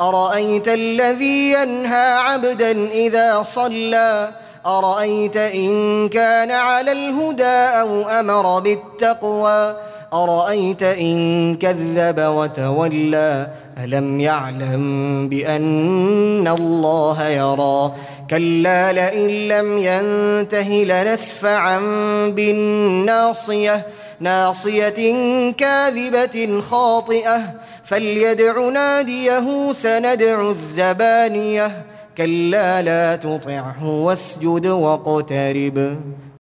أرأيت الذي ينهى عبدا إذا صلى؟ أرأيت إن كان على الهدى أو أمر بالتقوى؟ أرأيت إن كذب وتولى؟ ألم يعلم بأن الله يرى؟ كلا لئن لم ينته لنسفعا بالناصية ناصية كاذبة خاطئة. فليدع ناديه سندع الزبانية. كلا لا تطعه واسجد واقترب.